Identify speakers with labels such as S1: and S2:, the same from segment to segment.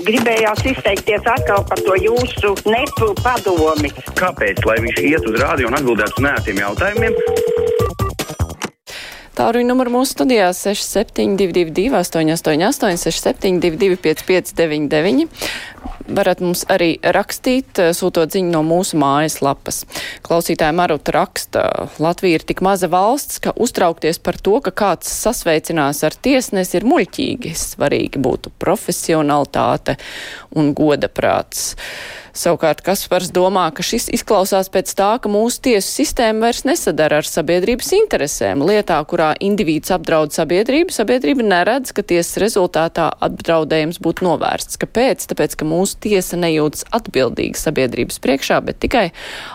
S1: Gribējās izteikties atkal par to jūsu nepu padomi.
S2: Kāpēc? Lai viņš iet uz rādio un atbildētu uz nētiem jautājumiem.
S3: Tālruņa numuru mūsu studijā 6722, 888, 672, 559, varat mums arī rakstīt, sūtot ziņu no mūsu mājaslapas. Klausītāja Maruta raksta, Latvija ir tik maza valsts, ka uztraukties par to, ka kāds sasveicinās ar tiesnesi ir muļķīgi. Svarīgi būtu profesionalitāte un godaprāts. Savukārt Kaspars domā, ka šis izklausās pēc tā, ka mūsu tiesu sistēma vairs nesadara ar sabiedrības interesēm. Lietā, kurā indivīds apdraud sabiedrību, sabiedrība neredz, ka tiesas rezultātā apdraudējums būtu novērsts. Kāpēc? Tāpēc, ka mūsu tiesa nejūtas atbildīga sabiedrības priekšā, bet tikai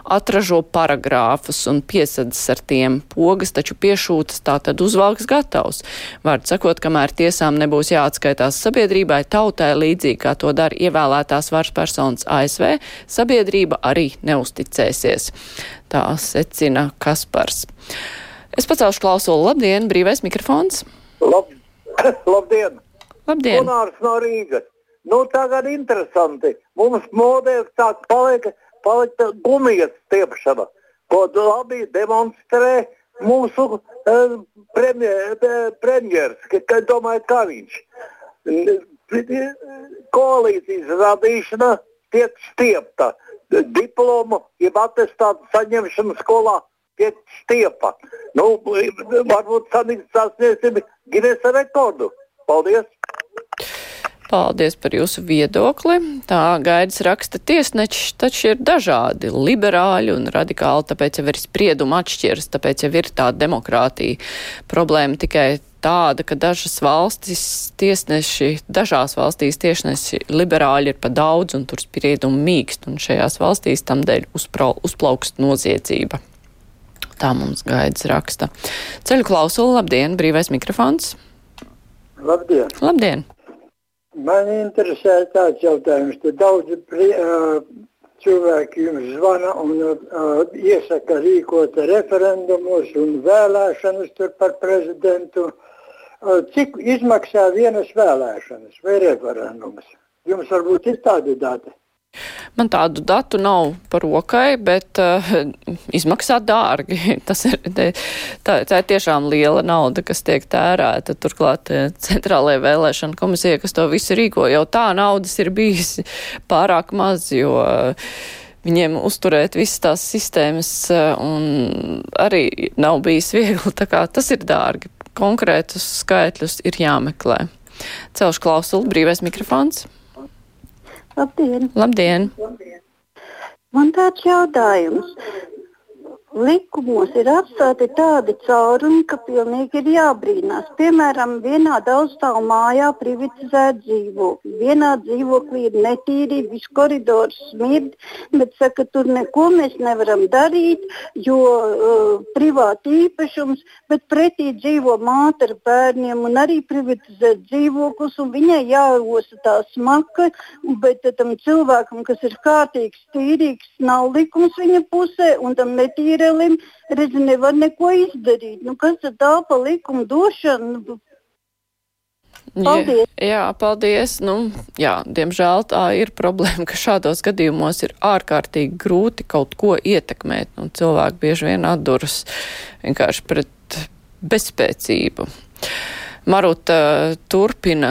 S3: atražo paragrāfus un piesadzas ar tiem pogas, taču piešūtas tā tad uzvalks gatavs. Vārds sakot, kamēr tiesām nebūs jāatskaitās sabiedrībai, tautai līdzīgi kā to dara ievēlētās varas personas ASV ASV, sabiedrība arī neusticēsies. Tā secina Kaspars. Es pacelšu klausulu. Labdien, brīvais mikrofons!
S4: Lab, labdien!
S3: Labdien!
S4: Gunārs no Rīgas. Nu, tagad interesanti. Mums modē sāk paliek, palikt gumijas stiepšana, ko labi demonstrē mūsu uh, premjer, uh, premjers, ka, ka domāju, kā viņš. Koalīcijas radīšana tiek stiepta. Diplomu, jeb atestātu saņemšana skolā tiek stiepa. Nu, varbūt sasniegsim Ginesa rekordu. Paldies!
S3: Paldies par jūsu viedokli. Tā gaidas raksta tiesneči, taču ir dažādi liberāļi un radikāli, tāpēc jau ir sprieduma atšķiras, tāpēc jau ir tā demokrātija. Problēma tikai tāda, ka dažas valstis tiesneši, dažās valstīs tiesneši liberāļi ir pa daudz un tur spriedumi mīkst, un šajās valstīs tam dēļ uzpra, uzplaukst noziedzība. Tā mums gaidas raksta. Ceļu klausula, labdien, brīvais mikrofons.
S4: Labdien!
S3: Labdien!
S4: Man interesē tāds jautājums, ka daudzi prie, uh, cilvēki jums zvana un uh, iesaka rīkot referendumus un vēlēšanas par prezidentu. Uh, cik izmaksā vienas vēlēšanas vai referendums? Jums varbūt ir tādi dati.
S3: Man tādu datu nav par rokai, bet uh, izmaksā dārgi. Tas ir, tā, tā ir tiešām liela nauda, kas tiek tērēta. Turklāt centrālajā vēlēšana komisija, kas to visu rīko, jau tā naudas ir bijis pārāk maz, jo uh, viņiem uzturēt visas tās sistēmas uh, un arī nav bijis viegli. Tā kā tas ir dārgi. Konkrētus skaitļus ir jāmeklē. Celšu klausulu, brīvais mikrofons.
S5: Labdien!
S3: Labdien!
S5: Man tāds jautājums likumos ir atstāti tādi caurumi, ka pilnīgi ir jābrīnās. Piemēram, vienā daudzstāvu mājā privatizēt dzīvokli. Vienā dzīvoklī ir netīri, viss koridors smird, bet saka, tur neko mēs nevaram darīt, jo uh, privāti īpašums, bet pretī dzīvo māte ar bērniem un arī privatizēt dzīvoklis, un viņai jāosa tā smaka, bet tam cilvēkam, kas ir kārtīgs, tīrīgs, nav likums viņa pusē, un tam netīri Izraēlim, redzi, nevar neko izdarīt. Nu, kas tad tā pa likumu došanu? Paldies.
S3: Jā, jā, paldies. Nu, jā, diemžēl tā ir problēma, ka šādos gadījumos ir ārkārtīgi grūti kaut ko ietekmēt, un cilvēki bieži vien atduras vienkārši pret bezspēcību. Maruta turpina,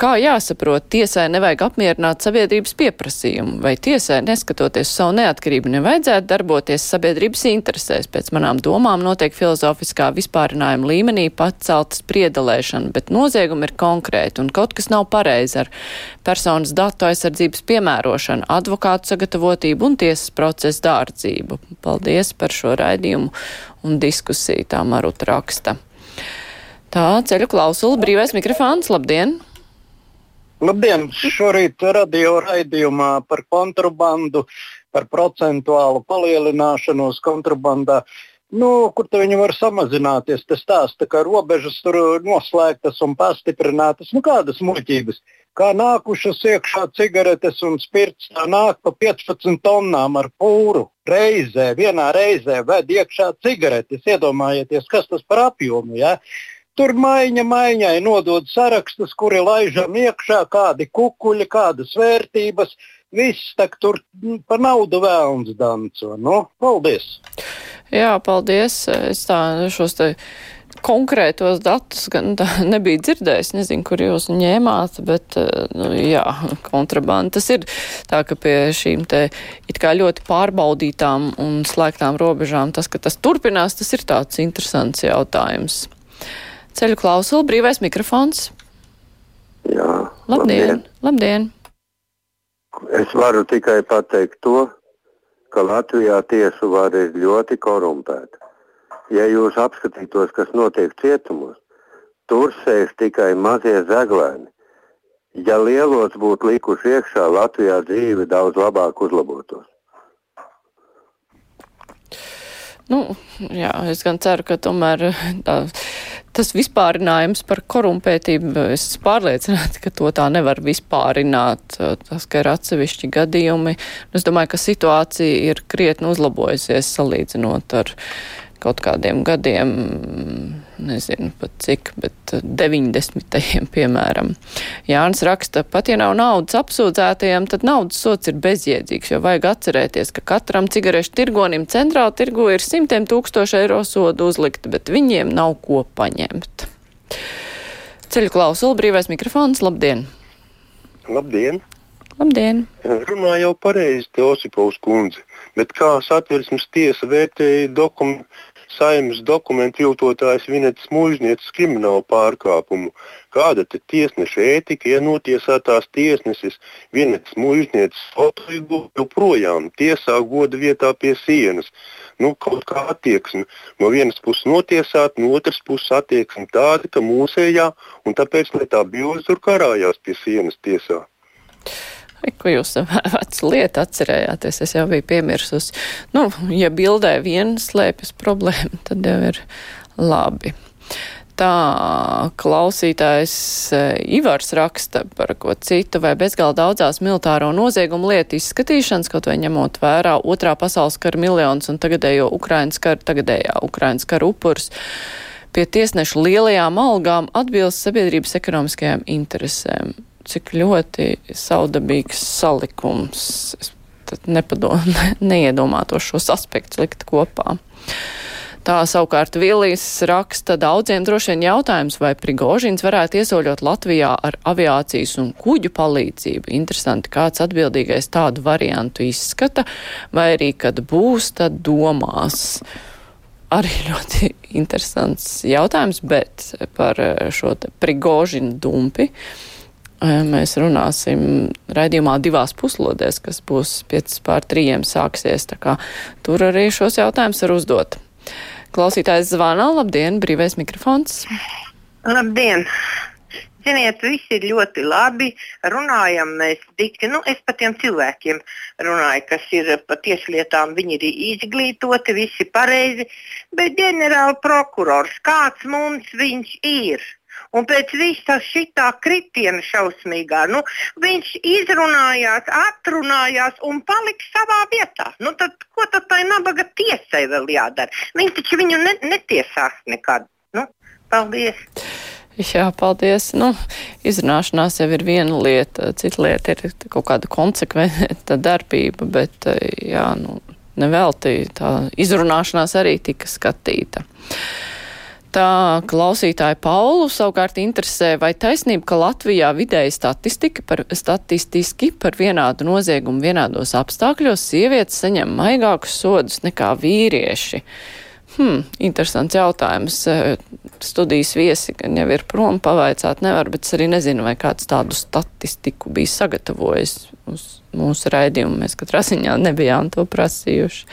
S3: kā jāsaprot, tiesai nevajag apmierināt sabiedrības pieprasījumu, vai tiesai, neskatoties savu neatkarību, nevajadzētu darboties sabiedrības interesēs. Pēc manām domām notiek filozofiskā vispārinājuma līmenī pacelt spriedalēšana, bet noziegumi ir konkrēti un kaut kas nav pareizi ar personas datu aizsardzības piemērošanu, advokātu sagatavotību un tiesas procesu dārdzību. Paldies par šo raidījumu un diskusiju, tā Maruta raksta. Tā, ceļu klausula, brīvais mikrofons, labdien!
S6: Labdien! Šorīt radio raidījumā par kontrabandu, par procentuālu palielināšanos kontrabandā. Nu, kur viņi var samazināties? Tas stāsta, ka robežas tur noslēgtas un pastiprinātas. Nu, kādas muļķības? Kā nākušas iekšā cigaretes un spirts, tā nāk pa 15 tonnām ar pūru reizē, vienā reizē ved iekšā cigaretes. Iedomājieties, kas tas par apjomu. Ja? Tur maiņa maiņai nodod sarakstus, kuri laižam iekšā, kādi kukuļi, kādas vērtības. Viss tak tur mm, par naudu vēlams danco. Nu, paldies!
S3: Jā, paldies. Es tā šos te konkrētos datus gan nebija dzirdējis, nezinu, kur jūs ņēmāt, bet, eh, nu, jā, kontrabanda. Tas ir tā, ka pie šīm te it kā ļoti pārbaudītām un slēgtām robežām tas, ka tas turpinās, tas ir tāds interesants jautājums. Ceļu klausuli, brīvais mikrofons.
S7: Jā,
S3: labdien. labdien!
S7: Es varu tikai pateikt to, ka Latvijā tiesu vara ir ļoti korumpēta ja jūs apskatītos, kas notiek cietumos, tur sēž tikai mazie zaglēni. Ja lielos būtu likuši iekšā, Latvijā dzīve daudz labāk uzlabotos.
S3: Nu, jā, es gan ceru, ka tomēr tā, tas vispārinājums par korumpētību, es pārliecināti, ka to tā nevar vispārināt. Tas, ka ir atsevišķi gadījumi, es domāju, ka situācija ir krietni uzlabojusies salīdzinot ar kaut kādiem gadiem, nezinu pat cik, bet 90. piemēram. Jānis raksta, pat ja nav naudas apsūdzētajiem, tad naudas sots ir bezjēdzīgs, jo vajag atcerēties, ka katram cigarešu tirgonim centrāla tirgu ir simtiem tūkstoši eiro sodu uzlikt, bet viņiem nav ko paņemt. Ceļu klausuli, brīvais mikrofons, labdien!
S8: Labdien!
S3: Labdien!
S8: Runā jau pareizi Teosipovs kundze, bet kā satversmes tiesa vērtēja dokumentu saimnes dokumentu viltotājs Vinetas mūžnieces kriminālu pārkāpumu. Kāda tad tiesneša ētika, ja notiesātās tiesnesis Vinetas mūžnieces fotoigu joprojām tiesā goda vietā pie sienas? Nu, kaut kā attieksme. No vienas puses notiesāt, no otras puses attieksme tāda, ka mūsējā, un tāpēc, lai tā bilde tur karājās pie sienas tiesā.
S3: Ko jūs vecu lietu atcerējāties? Es jau biju piemirsus. Nu, ja bildē vien slēpjas problēma, tad jau ir labi. Tā klausītājs eh, Ivars raksta par ko citu vai bezgalā daudzās militāro noziegumu lietu izskatīšanas, kaut vai ņemot vērā otrā pasaules kara miljonus un tagadējo Ukrainas kara, tagadējā Ukrainas kara upurs. Pie tiesnešu lielajām algām atbilst sabiedrības ekonomiskajām interesēm cik ļoti saudabīgs salikums. Es nepadom, ne, neiedomātos šos aspektus likt kopā. Tā savukārt Vilijas raksta daudziem droši vien jautājums, vai Prigožins varētu iesoļot Latvijā ar aviācijas un kuģu palīdzību. Interesanti, kāds atbildīgais tādu variantu izskata, vai arī, kad būs, tad domās. Arī ļoti interesants jautājums, bet par šo Prigožinu dumpi. Uh, Mēs runāsim raidījumā divās puslodēs, kas būs 5 pār 3 sāksies. Tur arī šos jautājumus var uzdot. Klausītājs zvana, labdien, brīvais mikrofons.
S9: Labdien! Ziniet, viss ir ļoti labi. Runājam mēs dikti, nu es par tiem cilvēkiem runāju, kas ir par tieslietām, viņi ir izglītoti, visi pareizi, bet ģenerāla prokurors, kāds mums viņš ir? Un pēc visa šitā kritiena šausmīgā, nu, viņš izrunājās, atrunājās un palika savā vietā. Nu, tad, ko tad tai nabaga tiesai vēl jādara? Viņš taču viņu ne, netiesās nekad. Nu, paldies!
S3: Jā, paldies. Nu, izrunāšanās jau ir viena lieta, cita lieta ir kaut kāda konsekventa darbība, bet jā, nu, nevelti tā izrunāšanās arī tika skatīta. Tā klausītāja Paulu savukārt interesē, vai taisnība, ka Latvijā vidēji statistika par, statistiski par vienādu noziegumu vienādos apstākļos sievietes saņem maigākus sodus nekā vīrieši. Hmm, interesants jautājums. Studijas viesi gan jau ir prom pavaicāt nevar, bet es arī nezinu, vai kāds tādu statistiku bija sagatavojis uz mūsu raidījumu. Mēs katrā ziņā nebijām to prasījuši.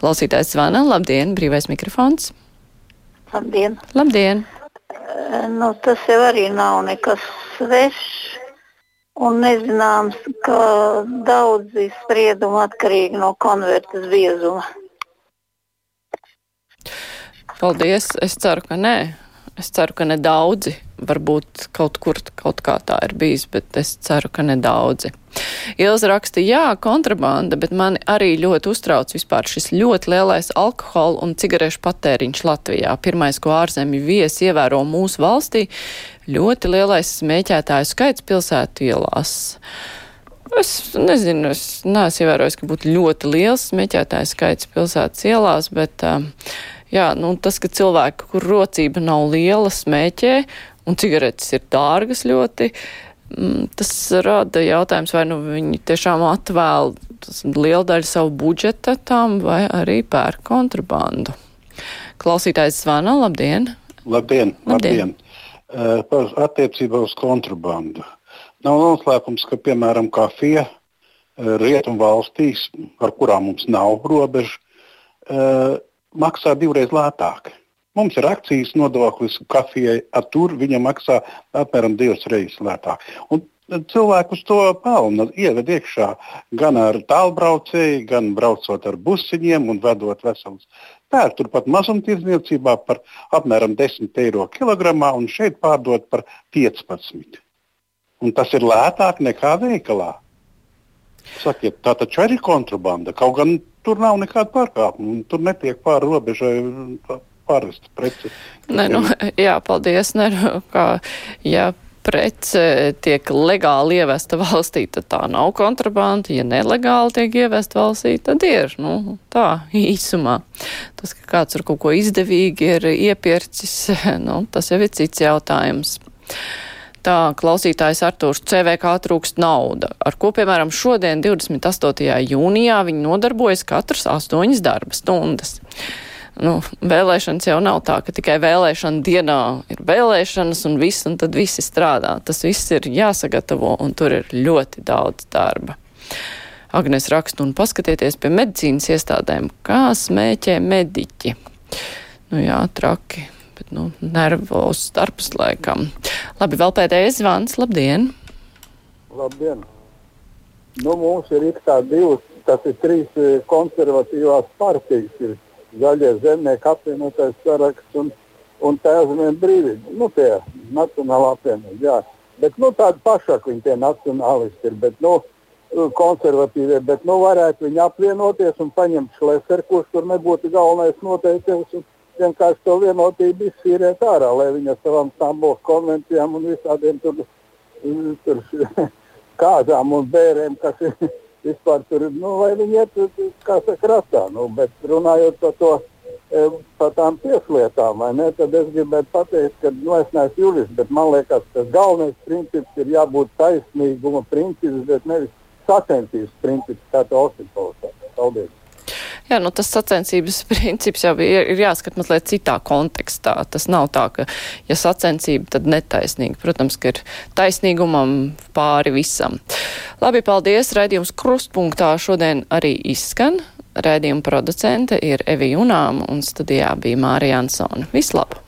S3: Klausītājs zvana, labdien, brīvais mikrofons.
S5: Labdien!
S3: Labdien.
S5: Nu, tas jau arī nav nekas svešs. Un nezināms, ka daudzi spriedumi atkarīgi no konvertas biezuma.
S3: Paldies! Es ceru, ka nē. Es ceru, ka ne daudzi varbūt kaut kur kaut kā tā ir bijis, bet es ceru, ka nedaudzi. Ilza raksta, jā, kontrabanda, bet mani arī ļoti uztrauc vispār šis ļoti lielais alkohola un cigarešu patēriņš Latvijā. Pirmais, ko ārzemju viesi ievēro mūsu valstī, ļoti lielais smēķētāju skaits pilsētu ielās. Es nezinu, es neesmu ievērojis, ka būtu ļoti liels smēķētāju skaits pilsētas ielās, bet uh, jā, nu, tas, ka cilvēki, kur rocība nav liela, smēķē un cigaretes ir dārgas ļoti, mm, tas rada jautājums, vai nu viņi tiešām atvēl lielu daļu savu budžeta tam, vai arī pērk kontrabandu. Klausītājs zvana, labdien!
S10: Labdien!
S3: Labdien.
S10: labdien. Uh, par attiecībā uz kontrabandu. Nav noslēpums, ka, piemēram, kafija uh, rietumu valstīs, ar kurām mums nav robežu, uh, maksā divreiz lētāk. Mums ir akcijas nodoklis kafijai, tur viņa maksā apmēram divas reizes lētāk. Un cilvēku uz to pelnu ieved iekšā gan ar tālbraucēju, gan braucot ar busiņiem un vedot veselus. Pērk turpat mazumtirdzniecībā par apmēram 10 eiro kilogramā un šeit pārdot par 15. Un tas ir lētāk nekā veikalā. Sakiet, tā taču arī ir kontrabanda. Kaut gan tur nav nekāda pārkāpuma. Tur netiek pāri robežai pārvest preci.
S3: Nē, nu, jā, paldies. Nē, nu, kā, ja prece tiek legāli ievesta valstī, tad tā nav kontrabanda. Ja nelegāli tiek ievesta valstī, tad ir. Nu, tā īsumā. Tas, ka kāds ar kaut ko izdevīgi ir iepircis, nu, tas jau ir cits jautājums. Tā klausītājs Artūrs CVK trūkst nauda, ar ko, piemēram, šodien, 28. jūnijā, viņi nodarbojas katrs astoņas darba stundas. Nu, vēlēšanas jau nav tā, ka tikai vēlēšana dienā ir vēlēšanas un viss, un tad visi strādā. Tas viss ir jāsagatavo, un tur ir ļoti daudz darba. Agnes rakstu un paskatieties pie medicīnas iestādēm, kā smēķē mediķi. Nu jā, traki bet, nu, nervos starpus laikam. Labi, vēl pēdējais zvans. Labdien!
S11: Labdien! Nu, mums ir it kā divas, tas ir trīs eh, konservatīvās partijas. Ir zaļie zemnieki apvienotais saraksts un, un tēvzemē brīvība. Nu, tie nacionālā apvienība, jā. Bet, nu, tādi pašāk viņi tie nacionālisti ir, bet, nu, konservatīvie, bet, nu, varētu viņi apvienoties un paņemt šleseru, kurš tur nebūtu galvenais noteikums. Un, vienkārši to vienotību izsīrēt ārā, lai viņi ar savām Stambulas konvencijām un visādiem tur, tur kāzām un bērēm, kas ir vispār tur, nu, lai viņi iet, kā saka, krastā. Nu, bet runājot par to, e, par tām tieslietām, ne, tad es gribētu pateikt, ka, nu, es neesmu jurists, bet man liekas, tas galvenais princips ir jābūt taisnīguma princips, bet nevis sacensības princips, kā to Ostipovs saka. Paldies!
S3: Jā, nu tas sacensības princips jau ir, ir jāskat mazliet citā kontekstā. Tas nav tā, ka, ja sacensība, tad netaisnīga. Protams, ka ir taisnīgumam pāri visam. Labi, paldies. Raidījums krustpunktā šodien arī izskan. Raidījuma producente ir Evi Junām un studijā bija Mārija Ansona. Vislabāk!